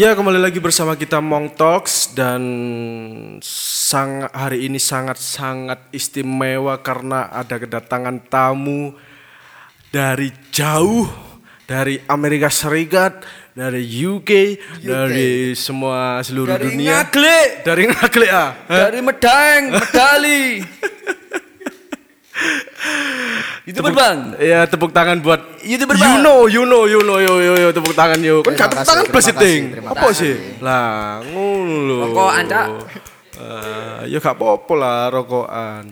Ya kembali lagi bersama kita Mong Talks dan sangat hari ini sangat-sangat istimewa karena ada kedatangan tamu dari jauh dari Amerika Serikat, dari UK, dari semua seluruh Dari dunia. Ngagle. Dari Ngagle ah. Dari Medang, Medali. YouTuber bang. Ya tepuk tangan buat YouTuber, You Bang. know, you know, you know, yo yo yo tepuk tangan yo. Kan gak tepuk tangan terima plus kasih, ting. terima Apa sih? Lah, ngono lho. Rokokan, Cak. Eh, ya gak apa-apa lah rokokan.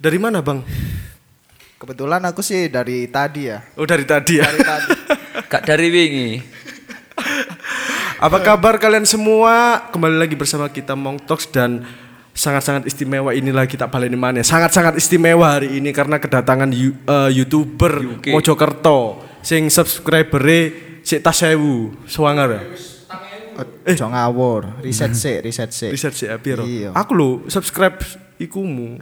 Dari mana, Bang? Kebetulan aku sih dari tadi ya. Oh, dari tadi ya. Dari tadi. Kak dari wingi. Apa kabar kalian semua? Kembali lagi bersama kita Mong Talks dan sangat-sangat istimewa inilah kita balik mana. Sangat-sangat istimewa hari ini karena kedatangan yu- eh, YouTuber UK. Mojokerto sing subscribere sik tas sewu, swanger. Eh, jangan ngawur. Riset sih, riset sih. Riset sih piro? Iya. Aku lho subscribe ikumu.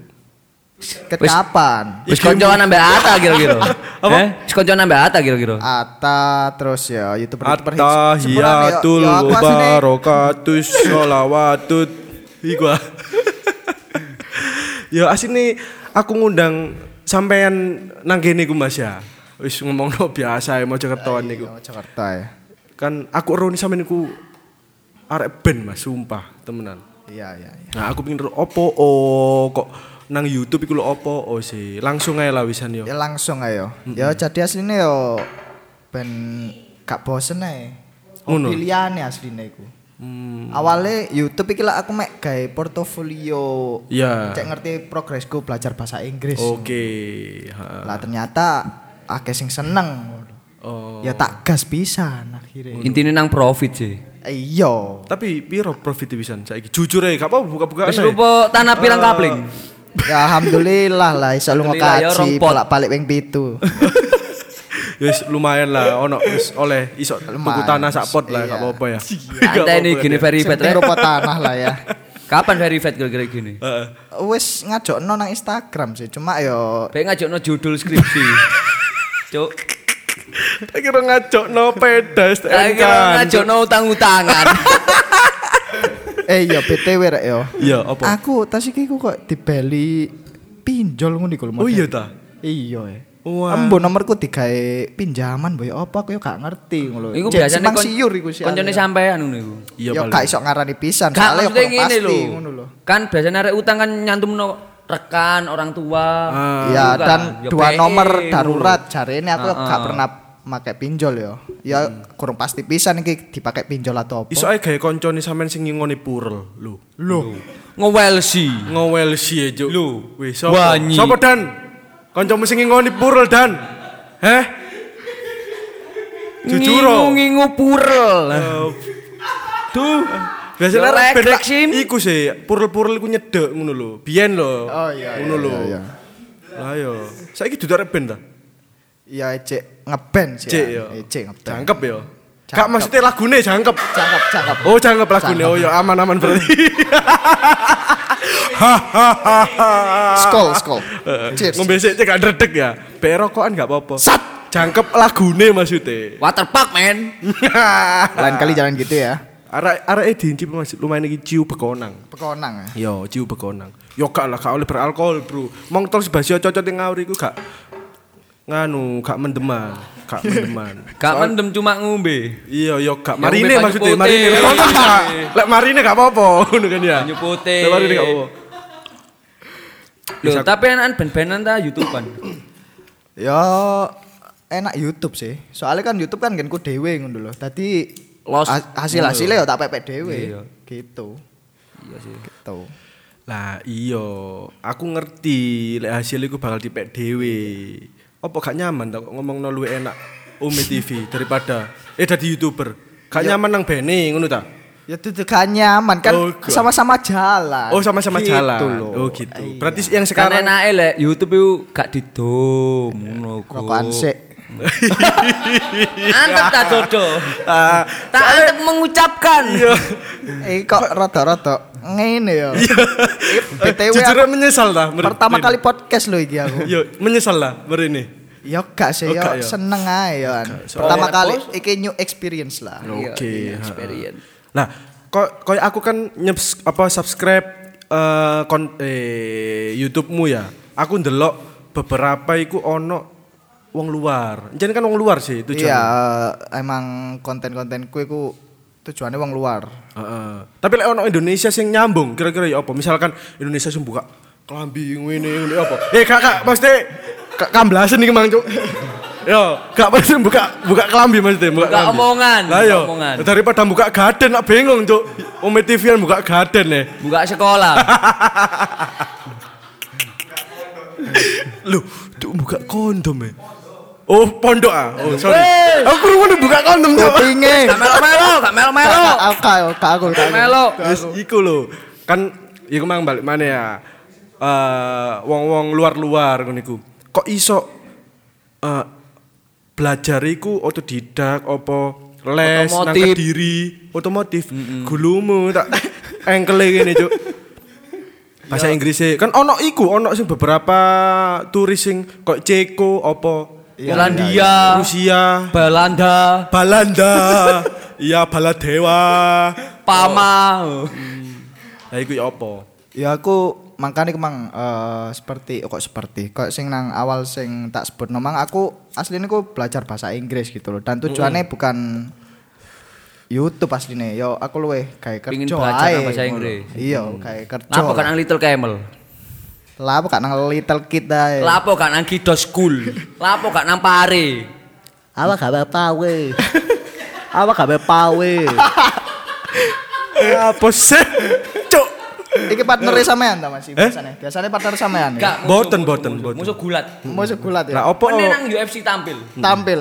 Kapan? Wis koncoan ambek Ata kira-kira. Apa? Eh, wis koncoan ambek Ata kira-kira. Ata terus ya YouTuber YouTuber hits. Attahiyatul Sebenarnya, ya, aku asline barakatus sholawatut Iku ah. Ya asini aku ngundang sampean nang kene iku Mas ya. Wis ngomong biasa ya Mojokertoan niku. Iya, Jakarta ya. Kan aku roni sampean niku arek band Mas, sumpah temenan. Iya, iya, iya. Nah, aku pingin opo oh kok nang YouTube iku lho opo oh sih. Langsung ae lah wisan yo. Ya langsung ayo. Ya jadi aslinya yo ben gak bosen ae. Ngono. Hobi liyane asline iku. Hmm. Awalnya YouTube iki lah aku mek gawe portofolio. Ya. Cek ngerti progresku belajar bahasa Inggris. Oke. ha. Lah ternyata akeh sing seneng. Oh. Ya tak gas pisan akhirnya. Intine nang profit sih. Eh, Iya. Tapi piro profit pisan saiki? Jujur ae, gak apa buka-buka. Wis lupa tanah pirang kapling. Ya alhamdulillah lah iso lunga Alhamdulillah, ya, kaji bolak-balik ping pitu. Wis lumayan lah ono wis oleh iso tuku tanah sak pot lah Iya. gak apa-apa ya. Anta ini gini verified Sing rek. rupa tanah lah ya. Kapan verified kira-kira gini? Heeh. Wis ngajokno nang Instagram sih, cuma yo Kayak ngajakno judul skripsi. Cuk. Tak kira ngajok no peda STNK. Saya kira ngajakno utang-utangan. eh iya BTW rek yo. Iya, apa? Aku tas iki kok dibeli pinjol ngono iku lho. Oh iya ta? Iya. Wah. Embo nomorku digawe pinjaman boy apa aku yo gak ngerti ngono. Iku biasanya simpang siur iku sih. Koncone sampean ngono iku. Iya Yo paling. gak iso ngarani pisan soalnya yo ngene lho. ngono lho. Kan biasanya arek utang kan nyantumno rekan orang tua. Ah. Ya kan. dan Ya dua PE nomor darurat cari ini aku Heeh. gak pernah pakai pinjol yo. Ya kurang pasti pisan iki dipakai pinjol atau apa. Iso ae gawe koncone sampean sing ngingoni purel lho. Loh. Ngewel sih. Ngowel sih juk. Lho. Wis sapa? Sapa Dan? Kancamu sing ngingoni purel Dan. Heh? Jujur. Ngingu purel. Biasanya arek lek, beda lek, Sim. iku sih, purel-purel iku nyedek ngono lho. Biyen lho. Oh, iya, Ngono iya, lho. iya, Lah yo. Saiki dudu arek band ta? Ya cek ngeband sih. Cek ya. yo. Eh, Cek ngeband. Jangkep yo. Gak Jangkep. maksudnya lagune jangkep. Cakep, cakep. Oh, jangkep lagune. Oh ya aman-aman berarti. Skol, skol. Cheers. Ngombe sik cek gak dredeg ya. Be rokokan gak apa-apa. Sat. Jangkep lagune maksudnya. Waterpark men. Lain kali jangan gitu ya. Arek arek diinci masih lumayan iki ciu bekonang. Pekonang ya. Yo, ciu bekonang. Yo gak lah, gak oleh beralkohol, Bro. Mong tol sebasio cocot yang ngawur iku gak nganu, gak mendeman, gak mendeman. Gak mendem cuma ngombe. Iya, yo gak Ya, marine maksudnya, marine. Lek marine gak apa-apa, ngono kan ya. Banyu putih. Lek marine gak apa-apa. Loh, tapi anak band-bandan ta YouTubean. Ya enak YouTube sih. Soalnya kan YouTube kan genku dhewe ngono lho. Tadi Los. hasil hasilnya ya tak pepek dhewe. Iya. Gitu. Iya sih. Gitu. Lah iya, aku ngerti lek hasil iku bakal dipek dhewe. Apa gak nyaman tak ngomongno luwih enak Umi TV daripada eh dadi YouTuber. Gak nyaman nang bene ngono ta? Ya itu gak nyaman kan Oh, sama-sama jalan. Oh sama-sama Gitu jalan. loh. Oh gitu. Iya. Berarti yang Kan sekarang enake lek YouTube itu gak didom ngono kok. Antep tak dodo. Ah, Tak antep mengucapkan. iya. Eh kok rada-rada ngene ya. Eh, BTW Jujur menyesal ta? mer- pertama kali podcast lo iki aku. Yo, menyesal lah mer ini. Ya gak sih, Oh, ya gak ya? seneng ae ya. Pertama kali iki new experience lah. Iya, Oke, iya, experience. Nah, kok koy aku kan nyeps, apa subscribe eh kon eh YouTube-mu ya. Aku ndelok beberapa iku ono wong luar. Jadi kan wong luar sih tujuannya. Iya, emang konten-kontenku iku tujuannya wong luar. Heeh. Tapi lek ono Indonesia sing nyambung, kira-kira ya apa? Misalkan Indonesia sing buka kelambi ngene ngene apa? Eh kak kak, maksudnya kak kamblasen iki mang cuk. Yo, gak pasti buka buka kelambi maksudnya, buka, Buka kelambi. omongan, Lah yo, omongan. daripada buka gaden nak bingung cuk. Ome TV buka gaden ya. Buka sekolah. Loh, cuk buka kondom ya. Oh, pondok ah. Oh, sorry. Weh. Aku kurang buka kondom cuk. Kupinge. Gak melo-melo, gak melo-melo. Aku aku aku Gak melo. Wis iku lho. Kan iku mang balik mana ya? Eh wong-wong luar-luar ngono iku. Kok iso eh belajar iku otodidak apa les nang Otomotif. Kediri, otomotif. Gulumu tak engkele ngene, Cuk. Bahasa Inggris kan ono iku, ono sing beberapa turis sing kok Ceko apa Polandia, Rusia, Belanda, Balanda, iya Baladewa. Pama. Lah iku ya apa? Ya aku makanya kemang eh, seperti kok seperti kok sing nang awal sing tak sebut nomang aku aslinya aku belajar bahasa Inggris gitu loh dan tujuannya bukan YouTube aslinya yo aku luwe kayak kerja Pingin belajar ae, bahasa. Inggris. iya kayak kerja Lapo kan Little Camel. Lapo kan nang little kid ae Lapo kan nang Kido School. Lapo kan nang Pare. apa gak pawe apa gak pawe Apa sih? Cuk. iki partner sampean ta Mas biasanya biasanya partner sampean ya Gak. Boten, musuh, boten, musuh, boten. Musuh gulat. mau gulat ya Lah opo? Meneh nang UFC tampil. tampil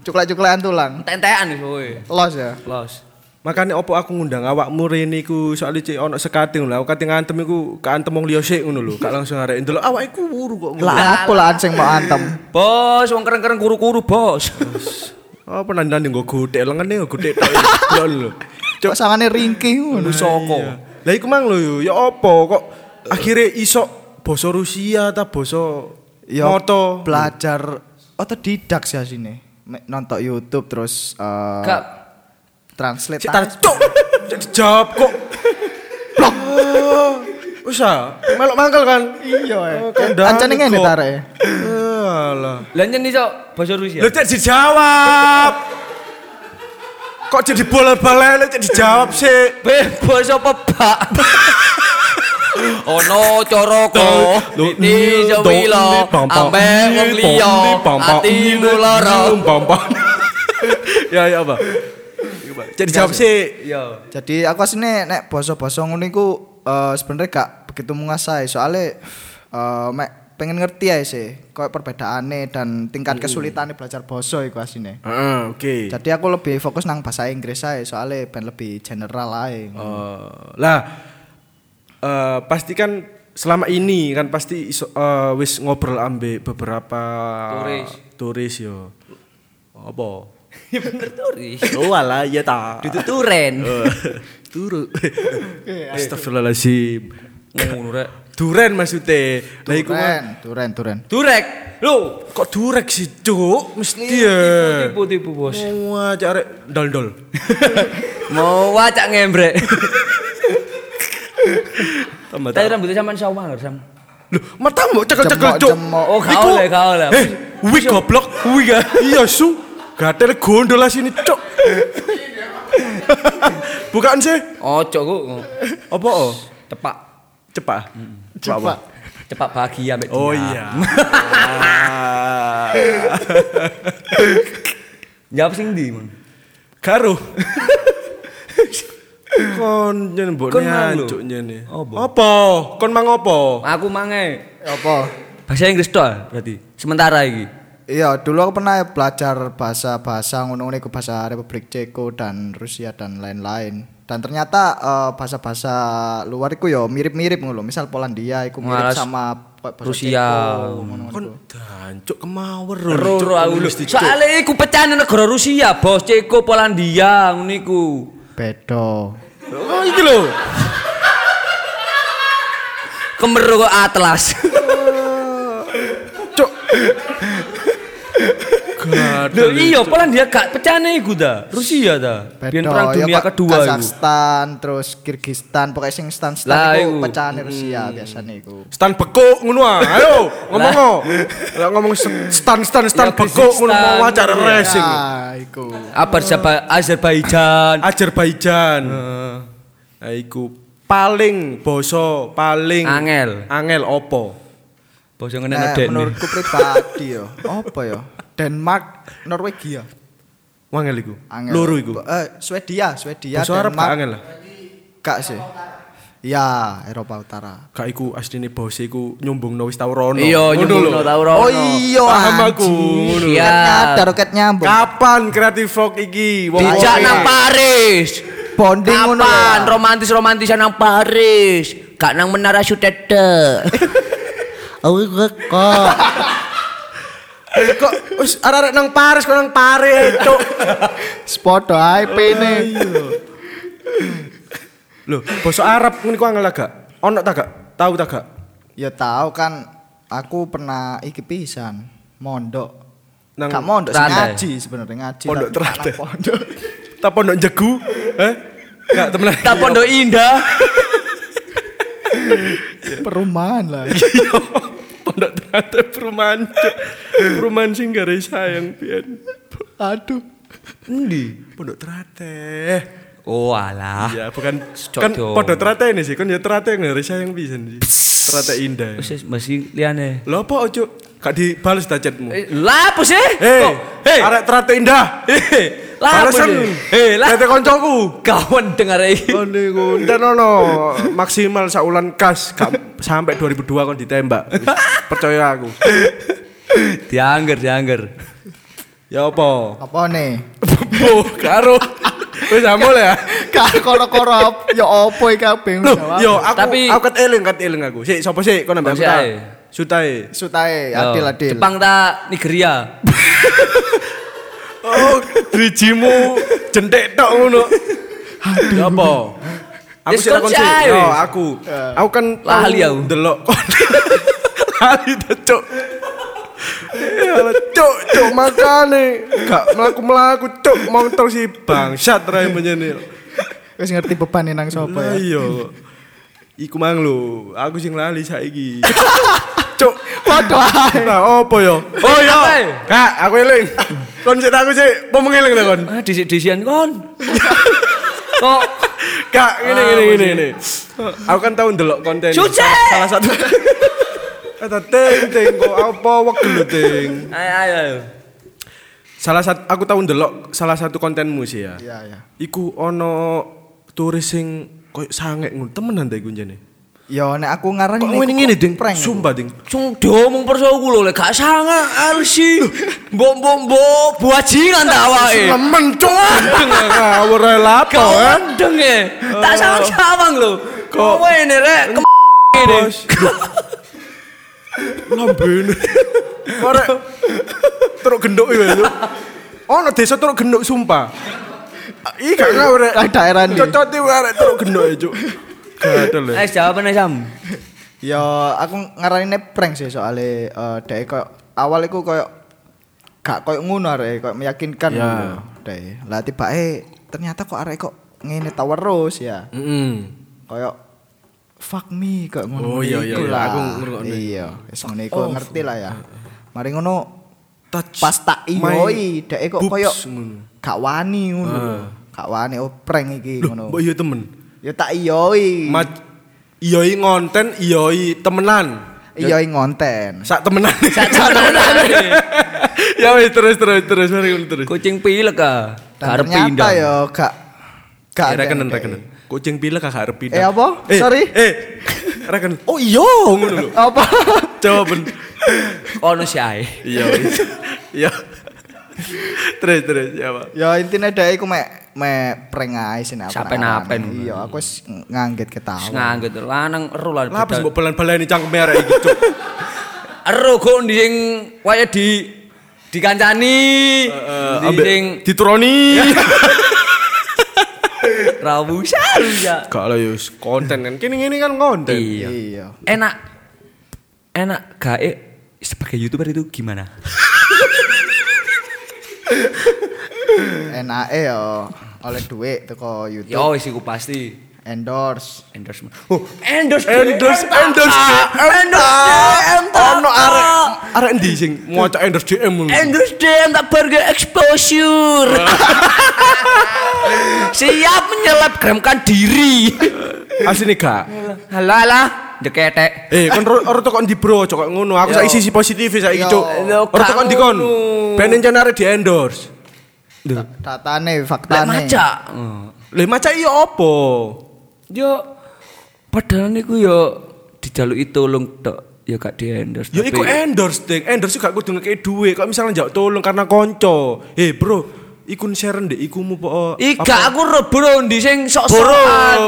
cuklek-cuklekan tulang Tentean wis kowe. los ya Los. Makanya opo aku ngundang awakmu rene iku soalnya cek ono sekating lho. Aku kate ngantem iku kaantem wong liya sik ngono lho. Gak langsung arek ndelok awake iku wuru kok ngono. lah aku lah sing mau antem Bos, wong keren-keren kuru-kuru, Bos. Apa nandane nggo godhek lengene nggo godhek tok. Lho. Cok sangane ringkih ngono. Soko. Lah iku mang lho ya opo kok akhirnya iso basa Rusia ta basa Ya moto. belajar otodidak sih asine. Mek nonton YouTube terus Gak translate. Cuk. Cek dijawab kok. Blok. Wis ah, melok mangkel kan. Iya eh. Oh, kandhane Ancane ngene tare. Alah. Lah nyen iso basa Rusia. Lu cek dijawab. Kok jadi bola-bola lu cek dijawab sih. Bebas apa, Pak? Ono coroko, ini sewilo, ampe wong liya, atimu lara. Ya ya apa? Cek dijawab sih. Yo. Jadi aku asine nek basa-basa ngono iku eh, sebenarnya gak begitu menguasai soalnya eh, mek pengen ngerti aja sih kok perbedaannya dan tingkat kesulitannya belajar basa iku asine. Heeh, oke. Jadi aku lebih fokus nang bahasa Inggris aja soalnya ben lebih general aja. Eh, lah eh pasti kan selama ini kan pasti iso, eh, wis ngobrol ambe beberapa Turis. turis yo. Apa? Ya bener turis. Oh alah ya ta. Dituturen. Turu. Astagfirullahaladzim. Ngono rek. Duren maksudnya. Lah iku Turen, mah- turen, turen. Durek. Lho, kok durek sih, Cuk? Mesti ya. tipu-tipu, Bos. Wah, cari dol-dol. Mau wacak ngembrek. Tambah Tadi rambutnya sampean sawah lho, Sam. Loh, matamu cekel-cekel, Cuk. Oh, gak Iku- oleh, gak oleh. Eh, wih goblok. Wih gak? Iya, su. Gatel gondol lah sini, Cuk. Bukan sih. Ojo kok. Apa? oh? Cepak. Cepat. Cepat. Cepak bahagia mbek Oh iya. Jawab sing ndi, Mon? Karo. Kon yen mbok nyancuk nyene. Apa? Kon mang apa? Aku mange Apa? bahasa Inggris tok berarti. Sementara iki. Iya, dulu aku pernah belajar bahasa-bahasa ngono-ngono iku bahasa Republik Ceko dan Rusia dan lain-lain. Dan ternyata eh, bahasa-bahasa luar iku yo mirip-mirip ngono. lho. Misal Polandia iku mirip Malas sama bahasa Rusia. Ceko, ngono-ngono Kon dancuk kemawer Roro aku lho. Soale iku pecahane negara Rusia, Bos. Ceko, Polandia, ngono iku. Bedo. Oh iki lho. Kemeru Atlas. Cuk. Gadel. iya, Polandia gak pecahne iku ta. Rusia ta. Biyen Bedo, perang ya dunia kedua iku. Kazakhstan, terus Kirgistan, pokoknya sing stan stan iku. iku pecahan Rusia biasanya iku. Stan bekuk ngono ah. Ayo ngomong. Lah ngomong stan stan stan Ya, bekuk ngono mau acara iya. racing. Ah, iku. Azerbaijan. Azerbaijan. Nah, iku paling boso paling Angel. Angel opo? Basa ngene Nah, menurutku pribadi yo. Apa yo? Denmark, Norwegia. Wangel iku. Angel. Loro iku. Eh, Swedia, Swedia, Arab gak Denmark. angel lah. Gak sih. Ya, Eropa Utara. Gak iku asline bose iku nyumbungno wis tau rono. Iya, nyumbungno tau rono. Oh iya, Paham aku. Iya. Roket nyadar, roket nyambung. Kapan Creative Frog iki? Wong Dijak nang Paris. Bonding ngono Kapan romantis-romantisan nang Paris? Gak nang Menara Sutete. Oh, kok. Kok wis arek nang Paris kok nang Paris, cuk. Spodo ae pene. Loh, basa Arab ngene ku angel gak? Ono ta gak? Tahu ta gak? Ya tahu kan aku pernah iki pisan mondok. Nang Gak mondok sing ngaji sebenarnya ngaji. Pondok Teratai. Pondok. ta pondok jegu? Eh? Gak temenan. Tak Pondok Indah. Perumahan lah. Pondok Teratai perumahan. Perumahan sing gak sayang pian. Aduh. Endi? Pondok Teratai. Oh alah. Iya, bukan Cocok. kan pondok Teratai ini sih, kan ya yang gak sayang pisan sih. Teratai indah. Wis masih liane. Lho apa ojo? Gak dibales ta chatmu. Eh, Lah apa sih? Hei, Kok- Hei. arek Teratai indah. Apa sih? Hei, lah Tete koncoku. kawan dengar iki. Oh niku, ono maksimal saulan kas sampai 2002 kon ditembak. Percaya aku. Diangger, diangger. Ya apa? Apa nih? Oh, karo. Wis amul ya. Kak koro-koro ya opo iki kabeh Loh, yo aku Tapi- aku kat eling kat eling aku. Sik sapa sik kon nambah aku ta? ae. Sutae. Sutae Yo, adil adil. Jepang ta Nigeria. Oh, drijimu jentek tok ngono. Ya apa? Aku Yes, sih kon takon sih ae, Yo, wis. aku. Aku kan Lali aku. Delok. Lali ta, Cuk. Ya, cuk, cuk makane gak melaku-melaku cuk motor si bangsat rai menyenil. Wis ngerti beban nang sapa ya. iya. Iku mang lho, aku sing lali saiki. Cuk, Padha ae. nah opo yo? Oh yo. Eh? Kak, aku eling. Kon sik aku sik, apa mengeling ta kon? Ah disik-disian kon. Kok Kak, ngene ngene ngene ngene. Aku kan tau ndelok konten. Salah satu. Kata ting ting kok apa wegel lho ting. ayo ayo. Salah satu aku tau ndelok salah satu kontenmu sih ya. Iya ya. Iku ono turis sing koyo sangek ngono temenan ta iku jane. Yo nek aku ngarani Kok ngene ngene ding? prank. Sumpah ding. Cung diomong perso ku lho lek gak sangat arsi. Mbok mbok mbok buajingan ta awake. Lemen cuk. Ngawur ae lapo Kau kan. andeng e. Tak sawang-sawang lho. Kok ngene rek ngene. Lambene. Arek truk genduk iki lho. Ono desa truk genduk sumpah. Ih gak. Ah, daerah iki arek truk genduk e cuk. Gadel ya. Eh jawabane Sam. Yo aku ngarani nek prank sih soalnya eh dhek koyo awal iku koyo gak koyo ngono arek koyo meyakinkan Ya. ngono. Dhek. Lah tibake ternyata kok arek kok ngene tau terus ya. Heeh. Koyo fuck me kok ngono. Oh, iya, iya, iya. lah. Aku ngrungokne. Iya, wis ngono iku Oh, ngerti lah ya. Mari ngono Touch pas tak iyoi dhek kok koyo gak wani ngono. Ah. Gak wani oh prank iki ngono. mbok iya temen. Ya tak iyoi. Mat iyoi ngonten, iyoi temenan. Iyoi ngonten. Sak temenan. Sak temenan. ya wis terus terus terus mari terus. Kucing pilek ah. Ternyata pindah. ya gak gak Eh, rekenan ada- rekenan. Kucing pilek gak arep pindah. Eh, apa? Sorry. Eh, rekenan. Oh iya ngono lho. Apa? Jawaban. Ono si ae. Iya. Iya. Terus terus ya, Pak. ya intinya dhek iku mek mek prank ae sih aku Sapen-apen. Iya, aku wis ngangget ketawa. Ngangget lanang ero lah. Lah mbok balan-balani cangkeme arek iki, Cuk. Ero kok ndi sing waya di dikancani. Eh, Ndi ambek sing dituroni. rawu saru ya. Gak lah yus konten kan. Kini ngene kan konten. Iya. Iya. Enak enak gae sebagai YouTuber itu gimana? NAE yo oleh duit teko YouTube. Yo wis iku pasti. Endorse. Endorsement. Oh, endorse. Endorse, endorse DM. Ono arek arek endi sing maca endorse DM ngono. Endorse DM tak barga exposure. Siap menyelebgramkan diri. Asline gak. Halah halah, deketek. Eh, kon ora ora tekon di bro, cok ngono. Aku saiki sisi positif saiki, Yo. cok. Yo, Ora tekon di kon. Ben encen arek di endorse. Datane, Lek faktane. maca. Lah maca iya apa? Yo padahal niku yo dijaluki tolong tok ya gak di endorse. Ya iku endorse ding. Endorse gak kudu ngekek duit. Kok misalnya njak tolong karena konco. Eh, bro, iku share ndek ikumu po. Ika aku ro bro ndi sing sok-sokan.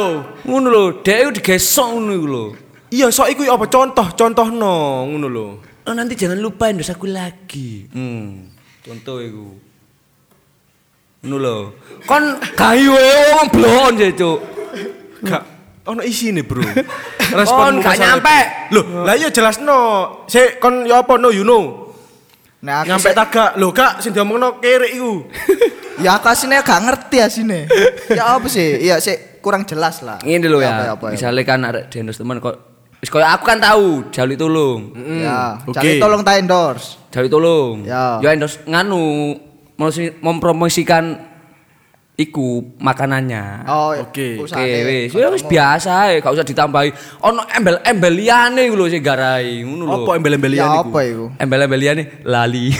Ngono lho, dhek iku digesok ngono iku lho. Iya, sok iku apa contoh, contohno ngono lho. Oh, nanti jangan lupa endorse aku lagi. Hmm. Contoh iku. Ngono lho. Kon gawe wong blon ya, Cuk. Gak ono isine, Bro. Kon gak nyampe. Loh, lah iya jelasno. Sik kon ya apa no you know. Nah, aku Nyampe sik- tagak. Loh, Kak, sing diomongno kere iku. Ya aku asine gak ngerti asine. ya apa sih? Ya sih kurang jelas lah. Ngene lho Apa, ya. apa, apa. Misalnya kan arek di endorse teman kok wis koyo aku kan tahu jaluk tolong. Ya, oke. cari tolong tak endorse. Jaluk tolong. Ya. Yo endorse nganu mempromosikan iku makanannya. Oh, Oke. Oke, usahane. wis, ya wis biasa ae, gak usah ditambahi. Ono embel-embel liyane iku lho sing garai, ngono lho. Apa embel-embelian Ya iku? apa iku? Embel-embel liyane lali.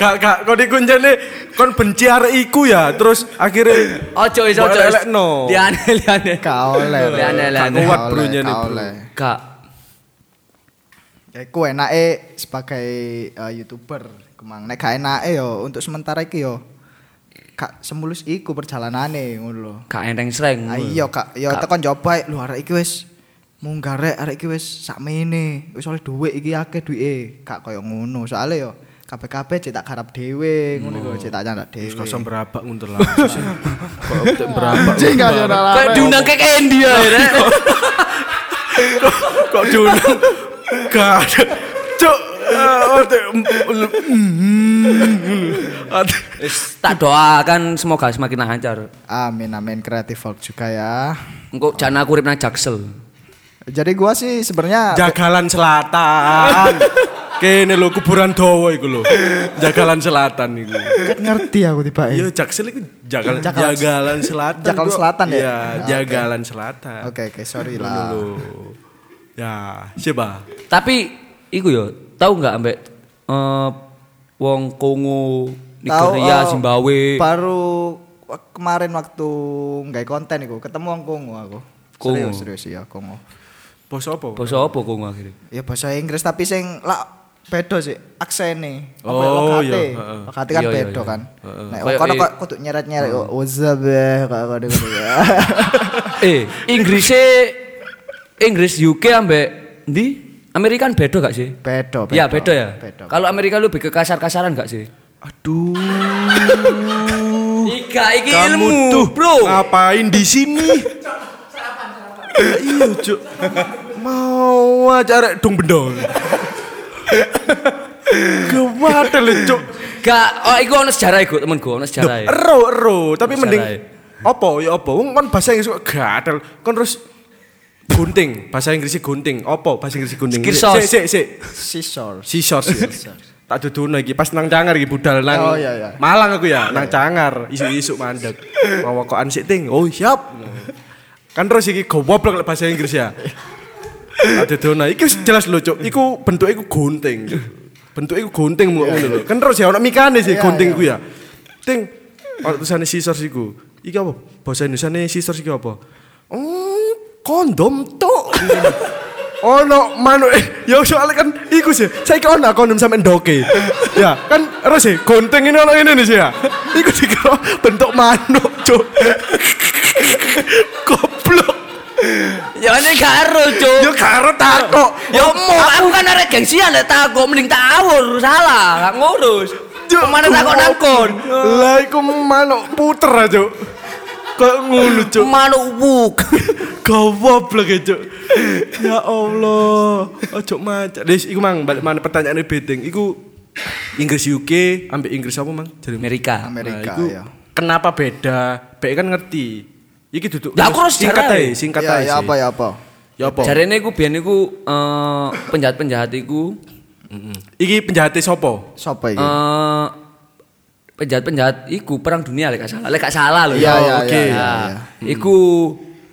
Gak gak kon iku njane kon benci arek iku ya, terus akhirnya Ojo Mbok ojo. elek-elekno. Liyane liyane. Gak oleh. Liyane Gak liyane. kuat, nyene, gak oleh. Gak. Ya iku enake sebagai eh, YouTuber kemang. Nek gak enake yo untuk sementara iki yo gak semulus iku perjalanane ngono lho. Gak enteng sreng. Ah iya kak, yo Gak- tekan coba lho arek iki wis munggah rek arek iki wis sakmene. Wis oleh dhuwit iki akeh duwike. Gak koyo ngono. Soale yo kabeh-kabeh cetak garap dhewe ngono lho, cetak nyandak Wis dhewe. kok sam berabak ngono lah. Kok berabak. Anjing gak yo ora Kayak diundang ke India ya. Kok diundang? Gak ada. Cuk. eh, tak doakan semoga semakin lancar. Amin amin kreatif folk juga ya. Engko jangan aku nang Jaksel. Jadi gua sih sebenarnya Jagalan Selatan. Kene lho kuburan dawa iku lho. Jagalan Selatan iku. Ngerti aku tiba Iya, Jaksel iku jagalan Jagalan- jagalan selatan. Jagalan. Selatan ya? Iya, Oke. jagalan selatan. Oke oke sorry lah. Ya, siapa? Tapi iku yo, tahu nggak ambek eh, wong Kongo, Tahu, Nigeria, oh, Zimbabwe. Baru kemarin waktu nggak konten iku ketemu wong Kongo aku. Kongo. Serius serius ya Kongo. Bos apa? Basa apa Kongo akhirnya? Ya bahasa Inggris tapi sing lah beda sih aksene. Apa Oh, lokate? iya, heeh. Lokate kan Iya, iya, beda iya. kan. Nek Kayak kono kok kudu nyeret-nyeret oh, what's up kayak kode kode ya. eh, Inggrisnya Inggris UK ambek ndi? Amerika kan beda gak sih? Beda, Ya beda ya. Kalau Amerika lebih ke kasar-kasaran gak sih? Aduh. Ika, iki Kamu ilmu, tuh bro. ngapain di sini? iya, Cuk. Mau aja arek dong bendong. Kewatel Cuk. Gak, oh iku ono sejarah iku temenku, ono sejarah. Ero, ero, tapi mending apa ya apa? Wong kan bahasa Inggris kok gatel. Kon terus gunting, bahasa Inggrisnya gunting. Apa bahasa Inggris gunting? Skirsos. Sik, sik, sik. Scissors. Scissors. Tak duduno iki pas nang cangar iki budal nang Oh, iya, iya. Malang aku ya, nang cangar, isu-isu mandek. Wawakokan sik ting. Oh, siap. Kan terus iki goblok lek bahasa Inggris ya. Tak duduno iki jelas lho, Cuk. Iku bentuke iku gunting. Cuk. Bentuke iku gunting ngono lho. Kan terus ya ono mikane sih Iya, gunting iya. ku ya. Ting. Ono tulisane scissors iku. Iki apa? Bahasa Indonesiane scissors iki apa? Oh, kondom tok. ono manuk eh, ya soalnya kan iku sih saya ono kondom sampe ndoke ya kan terus sih gunting ini ono ini nih sih ya iku dikira bentuk manuk cuk goblok Ya ini karo, Cuk. yo karo takok Ya mau aku kan arek gengsian lek takok mending tawur salah, gak ngurus. Cuk, Ke mana takok nangkon? lah iku manuk puter aja kok ngono cuk Manuk wuk. goblok ya cuk ya Allah ojo macet Des, iku mang balik mana pertanyaan bedeng iku Inggris UK ambek Inggris apa mang? Jadi Amerika. Amerika iku ya. Kenapa beda? Baik kan ngerti. Iki duduk. Lah, aku harus singkat aja, ya. singkat Ya, aja. ya sih. apa ya apa? Ya apa? Jarene iku biyen iku eh, penjahat-penjahat iku Mm-mm. Iki penjahatnya sopo? Sopo iki? eh penjahat-penjahat iku perang dunia lek gak salah. Lek gak salah lho. Iya, ya. iya, oke. iya, Ya, iya, iya. Iku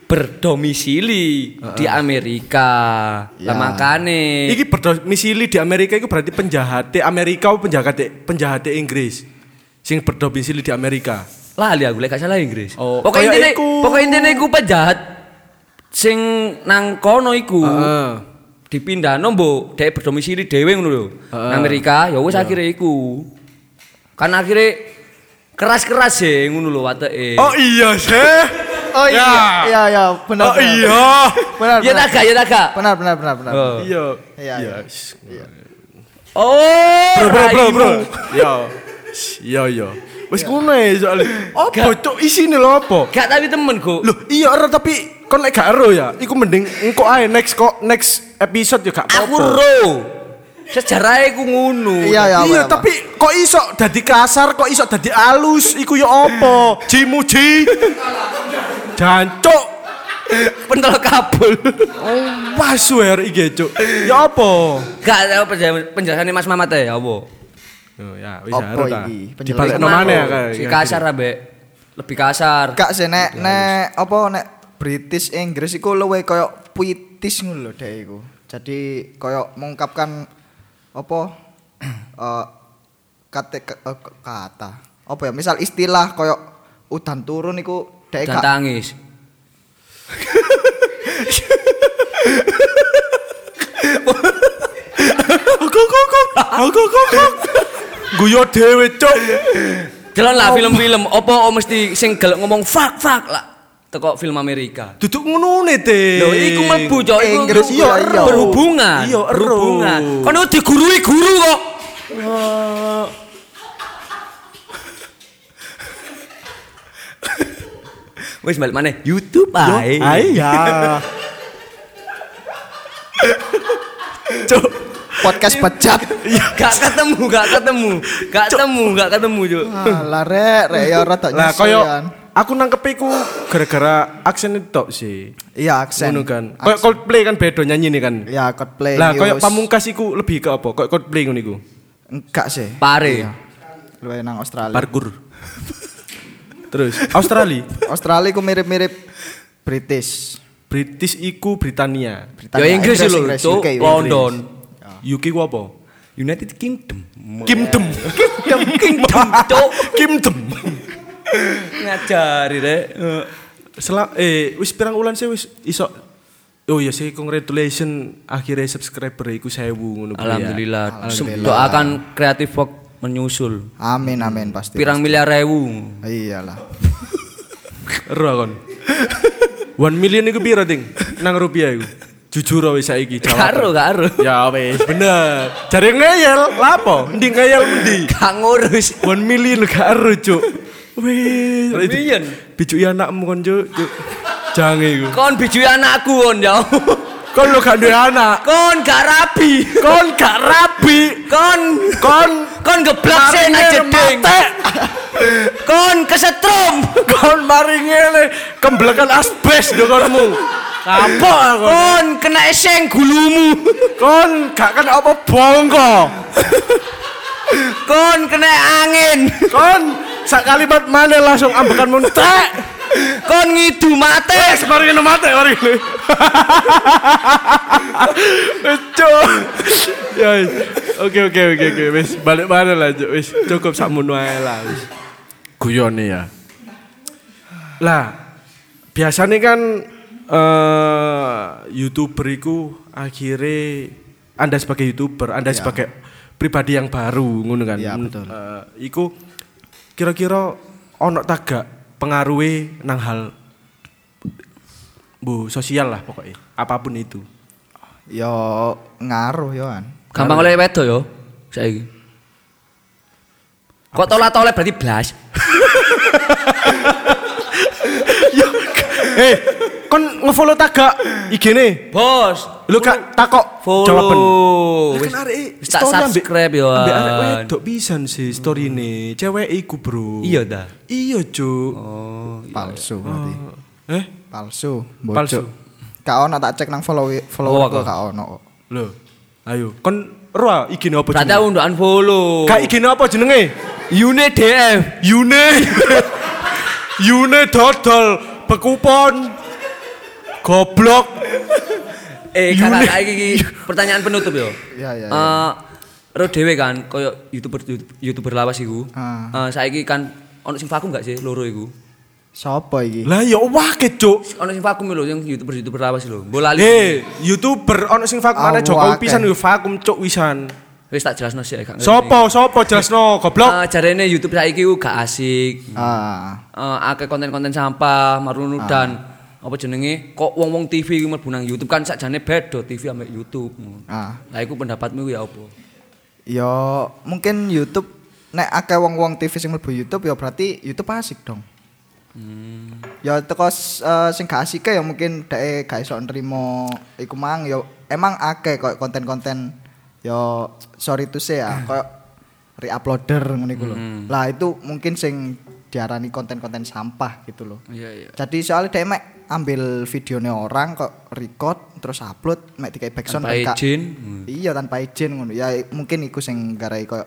berdomisili di Amerika. Lah Ya. makane Iki berdomisili di Amerika itu berarti penjahatnya Amerika apa penjahatnya penjahatnya Inggris? Sing berdomisili di Amerika. lali aku lek gak salah Inggris. Oh, pokoknya intine iku. pokoknya intine iku penjahat sing nang kono iku. Heeh. dipindah nombo dhek berdomisili dhewe ngono lho. Amerika ya wis akhire iku. Kan akhire keras-keras sih ngono lho wateke. Oh iya sih. Oh iya, Ya. iya iya benar. Oh benar. iya. Benar. Ya tak gak, ya tak gak. Benar benar benar benar. Oh. Iya. Iya, iya. Iya. Oh, Bro bro bro bro. Iya. Iya iya. Wis ngono ya soalnya. Apa cok isine lho apa? Gak tapi temen kok. Loh, iya ero tapi kon lek gak ero ya. Iku mending engko ae next kok next episode ya gak Aku apa-apa. ro. Sejarahnya ku ngono. Iya ya. Iya, apa, apa. tapi kok iso dadi kasar, kok iso dadi alus, iku ya apa? Jimuji. Jancuk. pentol kabel. Oh, wah swear iki, Cuk. Ya apa? Gak ada penjelasan penjelasannya Mas Mamat ya apa? Oh, ya, wis Apa ero ta. iki? Dibalik Penjelasan no Kenapa? maneh ya kayak. Si kasar abe. Lebih kasar. Gak sih nek nek apa nek British Inggris iku luwe koyo puitis ngono lho dhek iku. Jadi koyo mengungkapkan apa eh kata eh, kata apa ya misal istilah koyo udan turun iku dhek Dan tangis. Aku aku aku. Aku aku aku. Guyo dhewe, Cuk. Jalan lah film-film opo mesti sing gelek ngomong fuck fuck lah. Teko film Amerika. Duduk ngono ne, Te. Lho iku mlebu cok iku Inggris, iku iya, iya. berhubungan. Iya, berhubungan. Kono digurui guru kok. Wis balik mana? YouTube ae. Iya. Cuk. podcast pecah. Gak ketemu, gak ketemu. Gak ketemu, gak ketemu, Cuk. Lah rek rek ya rada Lah nyesel, koyo Yan. Aku nangkep iku gara-gara aksen itu tok sih. Iya aksen. Ngono kan. Koyo Coldplay kan beda nyanyi nih kan. Ya Coldplay. Lah wis- pamungkas iku lebih ke apa? Koyo Coldplay ngono iku. enggak sih. Pare. Iya. Luwe nang Australia. Parkur. Terus Australia, Australia ku mirip-mirip British. British iku Britania. Ya Inggris lho, Inggris, Cuk. UK, London. UK ku apa? United Kingdom. Kimdom. Kingdom, Cuk. Kimdom. Ngajari, Rek. Sela eh wis pirang ulan sih wis iso Oh iya sih congratulations akhirnya subscriber iku 1000 ngono kuwi ya. Alhamdulillah. Alhamdulillah. Doakan Creative Work menyusul. Amin amin pasti. Pirang miliar rewu. Iyalah. Ero kon. 1 million iku piro ting? Nang rupiah iku. Jujur wis saiki jawab. Karo, karo. Ya wis bener. Jare ngeyel, lapo? Ndi ngeyel endi? Gak ngurus. 1 million gak ero, Cuk. One million? Bijui anakmu kon, Cuk. Jange iku. Kon bijui anakku kon ya. Kon lo gak duwe anak. Kon gak rapi. Kon gak rapi. Kon Kon kon geblek sih nak jeding. Matek. Kon kesetrum. Kon mari ngene kemblekan asbes dokonmu. Kapok aku. Kon kena eseng gulumu. Kon gak kena apa bongko. Kon kena angin. Kon sak kalimat mana langsung ambekan muntek. Kon ngidu mate. Wes mari ngene mate mari Cuk. Ya. Oke oke oke oke wis balik mana lah wis cukup sak mono ae lah wis. Guyone ya. Lah biasanya kan eh youtuber iku akhirnya anda sebagai youtuber anda sebagai pribadi yang baru ngono kan Iya, Men- betul. eh, iku kira-kira ono tagak pengaruhi nang hal bu sosial lah pokoknya apa pun itu Yo ngaruh yo kan. Gampang oleh wedo yo. Saiki. Kok tolak-tolak berarti blas. eh kon ngefollow tagak IG nih Bos, lu takok follow. jawaban Wis arek tak subscribe yo, Ambek arek wedok pisan sih story ini. Cewek iku, Bro. Iya dah. Iya, Cuk. Oh, iya. Palsu berarti. Eh, Palsu. Palsu. Kak ono tak cek nang follow Oh, follower kok. kak ono. lho. Ayo, kon ro iki apa Berarti jenenge? aku ndak unfollow. Kak iki apa jenenge? Yune DM. Yune. Yune dodol bekupon. Goblok. Eh, kakak iki pertanyaan penutup yo. Iya, iya, iya. Eh, ro dhewe kan koyo YouTuber YouTuber lawas iku. Ah. Eh, saiki kan ono sing vakum gak sih loro iku? Sopo iki? Lah ya wake, Cuk. Ono sing vakum lho yang YouTuber YouTuber lawas lho. Mbok lali. Eh, YouTuber ono sing vakum ana Ah, Jokowi pisan yo vakum cuk wisan. Wis tak jelasno sih gak. Sopo, sopo jelasno, goblok. Eh, jarene YouTube saiki ku gak asik. Ah. Eh, akeh konten-konten sampah, marunu dan apa jenenge kok wong-wong TV iku mlebu nang YouTube kan sakjane beda TV ambek YouTube. Ah. Lah iku pendapatmu ya apa? Ya mungkin YouTube nek akeh wong-wong TV sing mlebu YouTube ya berarti YouTube asik dong. Hmm. Ya teko eh, sing gak asik ya mungkin dhek gak iso nrimo iku mang ya emang akeh kok konten-konten ya sorry to say ya koyo re-uploader ngono iku lho. Lah itu mungkin sing diarani konten-konten sampah gitu loh. Iya iya. Jadi soalnya dia mek ambil videonya orang kok record terus upload mek dikai backsound Tanpa gak- izin. Iya tanpa izin ngono. Ya mungkin iku sing garai kok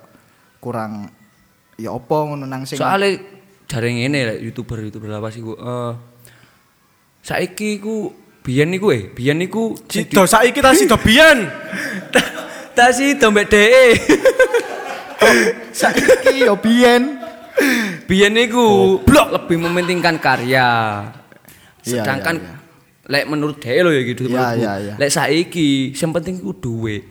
kurang ya opo ngono nang sing Soale jare ngene lek YouTuber-YouTuber lawas iku eh saiki iku biyen niku eh biyen niku Sido saiki ta sido biyen. ta si dompet DE. saiki yo biyen. biyen niku lebih mementingkan karya. Iya, Sedangkan iya, lek menurut DE lho ya gitu Iya, menurutku. iya, iya. Lek saiki sing penting iku duit.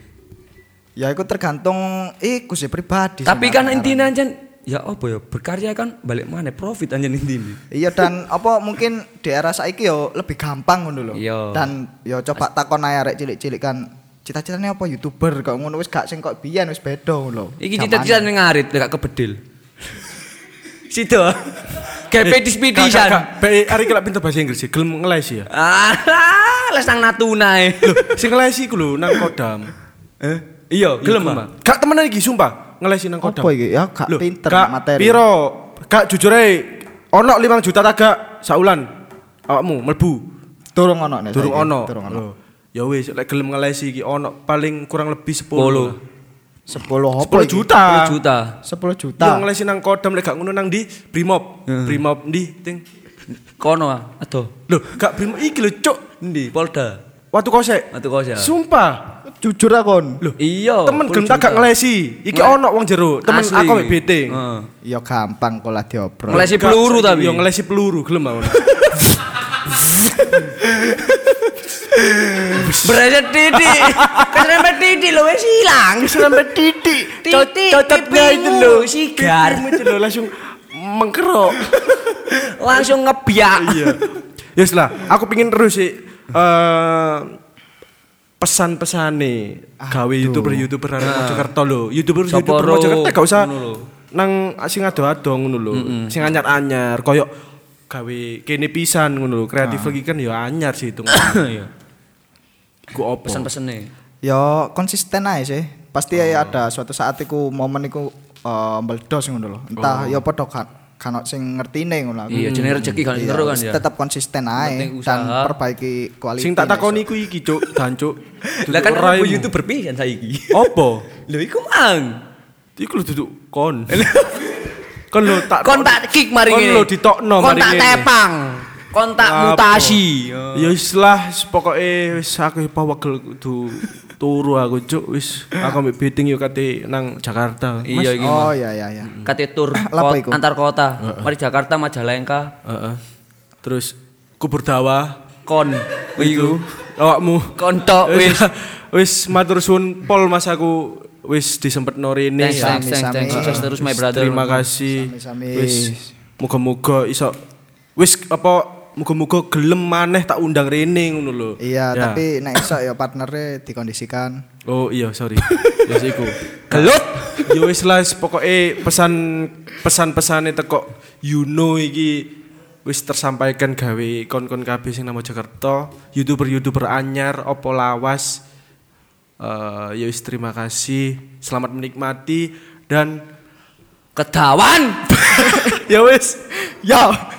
Ya iku tergantung iku sih pribadi. Tapi kan intinya anjen ya apa ya berkarya kan balik mana profit anjen intinya. Iya dan apa mungkin di era saiki yo lebih gampang ngono lho. Iya. Dan yo coba takon ae arek cilik-cilik kan cita-citanya apa youtuber kok ngono wis gak sing kok biyen wis beda ngono. Iki Zamane. cita-cita ning ngarit gak kebedil. Situ. Kayak eh, pedis pedisan. Ari kelak pinter bahasa Inggris sih, gelem ngeles ya. Ah, les nang Natuna e. Lho, sing ngeles iku lho nang Kodam. Eh? Iya, gelem iya, ah. Kak temenan iki sumpah ngelesi nang Kodam. Apa iki? Ya gak pinter materi. Piro? Kak jujur ae ono 5 juta tak gak saulan. Awakmu melbu. Durung ono nek. Durung ono. Durung ono. Ya wis, lek gelem ngelesi iki ono paling kurang lebih 10. 10 sepuluh? Sepuluh juta. Sepuluh juta. Sepuluh juta. Yang ngelesin nang kodam lek gak nang di primop primop di ndi ting? Kono ah. atau Lho, gak Brimob iki lho, Cuk. Ndi? Polda. Waktu kosek. Waktu kosek. Ah. Sumpah. Jujur akon. Lho, iya. Temen genta gak ngelesi. Iki ono wong jeru Temen Asli. aku mek iyo Heeh. Uh. Ya gampang kok lah diobrol. Ngelesi peluru tapi. Ya ngelesi peluru gelem aku. Bereset titik. Keserempet titik lho wis ilang. Sampai titik. Titik Cocotnya itu lho. sigar. Itu lho langsung mengkerok. Langsung ngebiak. Iya. Yes lah, aku pingin terus sih eh pesan-pesane gawe youtuber-youtuber nang Mojokerto lho. YouTuber-YouTuber Sapa ro? Mojokerto gak usah nang sing ado-ado ngono lho. Sing anyar-anyar koyo gawe kene pisan ngono lho. Kreatif lagi kan ya anyar sih itu. Iya. Ku opo? Pesan-pesene. Ya konsisten aja sih. Pasti ada suatu saat iku momen iku eh, meledos ngono lho. Entah ya padha kan kan sing ngertine ngono aku. Iya, jenenge rezeki kan Iya, kan wis ya. Tetap konsisten aja dan perbaiki kualitas. Sing tak takoni ku iki, Cuk, dan Cuk. Lah kan aku. YouTuber pisan saiki. Opo? Lho iku mang. Iku lho duduk kon. kon lho tak Kon tak kick mari Kon lho ditokno Kon mari tak ngene. tepang. Kon tak mutasi. Ya wis lah, pokoke wis aku pawegel kudu turu aku cuk wis aku ambek beting yo kate nang Jakarta. Iya iki. Oh iya iya iya. Kate tur kot- antar kota. Mari Jakarta Majalengka Heeh. Terus kubur dawa kon iku awakmu kontok wis wis. wis matur suwun pol Mas aku wis disempetno rene. Thanks, ya. thanks, thanks, Sami-sami. thanks. Sukses terus my brother. Terima kasih. Sami-sami. Wis muga-muga iso wis apa muga-muga gelem maneh tak undang rene ngono lho. Iya, Ya. tapi nek iso ya partnernya dikondisikan. Oh iya sorry. Wis iku. Gelut. Ya wis lah pokoke pesan pesan-pesane teko Yuno iki wis tersampaikan gawe kon-kon kabeh sing nang Jakarta, YouTuber-YouTuber anyar opo lawas Eh, ya terima kasih. Selamat menikmati dan Kedawan. ya wis. Yo.